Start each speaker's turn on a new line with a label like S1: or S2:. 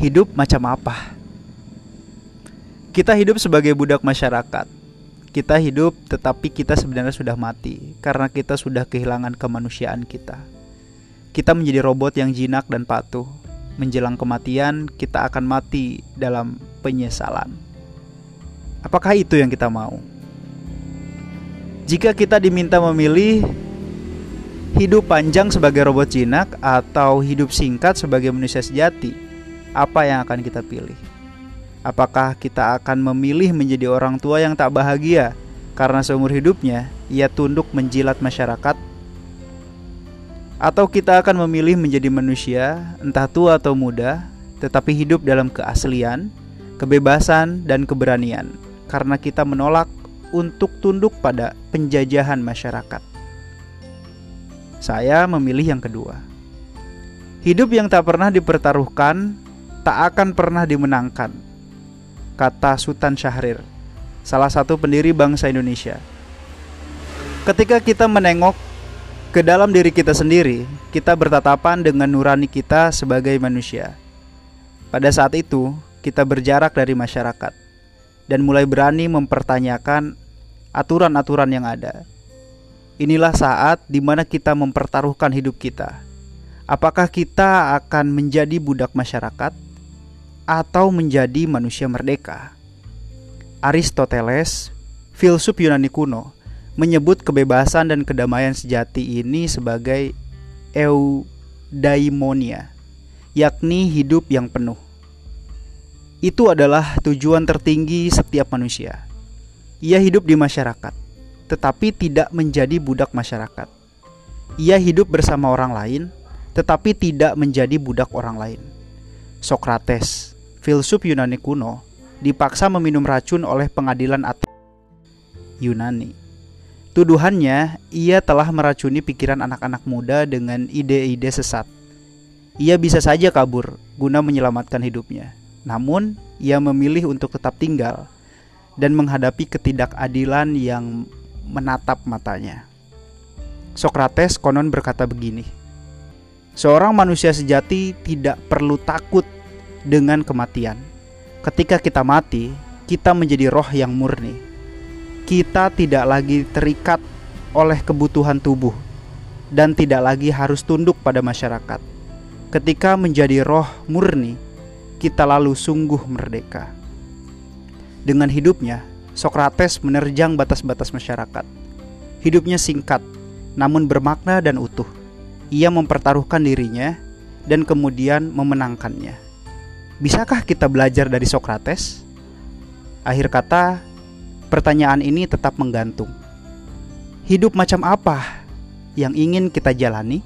S1: Hidup macam apa? Kita hidup sebagai budak masyarakat. Kita hidup tetapi kita sebenarnya sudah mati karena kita sudah kehilangan kemanusiaan kita. Kita menjadi robot yang jinak dan patuh. Menjelang kematian, kita akan mati dalam penyesalan. Apakah itu yang kita mau? Jika kita diminta memilih hidup panjang sebagai robot jinak atau hidup singkat sebagai manusia sejati, apa yang akan kita pilih? Apakah kita akan memilih menjadi orang tua yang tak bahagia karena seumur hidupnya ia tunduk menjilat masyarakat? Atau kita akan memilih menjadi manusia, entah tua atau muda, tetapi hidup dalam keaslian, kebebasan, dan keberanian karena kita menolak untuk tunduk pada penjajahan masyarakat? Saya memilih yang kedua. Hidup yang tak pernah dipertaruhkan tak akan pernah dimenangkan kata Sultan Syahrir, salah satu pendiri bangsa Indonesia. Ketika kita menengok ke dalam diri kita sendiri, kita bertatapan dengan nurani kita sebagai manusia. Pada saat itu, kita berjarak dari masyarakat dan mulai berani mempertanyakan aturan-aturan yang ada. Inilah saat di mana kita mempertaruhkan hidup kita. Apakah kita akan menjadi budak masyarakat? Atau menjadi manusia merdeka. Aristoteles, filsuf Yunani kuno, menyebut kebebasan dan kedamaian sejati ini sebagai eudaimonia, yakni hidup yang penuh. Itu adalah tujuan tertinggi setiap manusia. Ia hidup di masyarakat, tetapi tidak menjadi budak masyarakat. Ia hidup bersama orang lain, tetapi tidak menjadi budak orang lain. Sokrates, filsuf Yunani kuno dipaksa meminum racun oleh pengadilan Athena Yunani. Tuduhannya, ia telah meracuni pikiran anak-anak muda dengan ide-ide sesat. Ia bisa saja kabur guna menyelamatkan hidupnya. Namun, ia memilih untuk tetap tinggal dan menghadapi ketidakadilan yang menatap matanya. Sokrates konon berkata begini: "Seorang manusia sejati tidak perlu takut dengan kematian. Ketika kita mati, kita menjadi roh yang murni. Kita tidak lagi terikat oleh kebutuhan tubuh dan tidak lagi harus tunduk pada masyarakat. Ketika menjadi roh murni, kita lalu sungguh merdeka. Dengan hidupnya, Sokrates menerjang batas-batas masyarakat. Hidupnya singkat, namun bermakna dan utuh. Ia mempertaruhkan dirinya dan kemudian memenangkannya. Bisakah kita belajar dari Sokrates? Akhir kata, pertanyaan ini tetap menggantung. Hidup macam apa yang ingin kita jalani?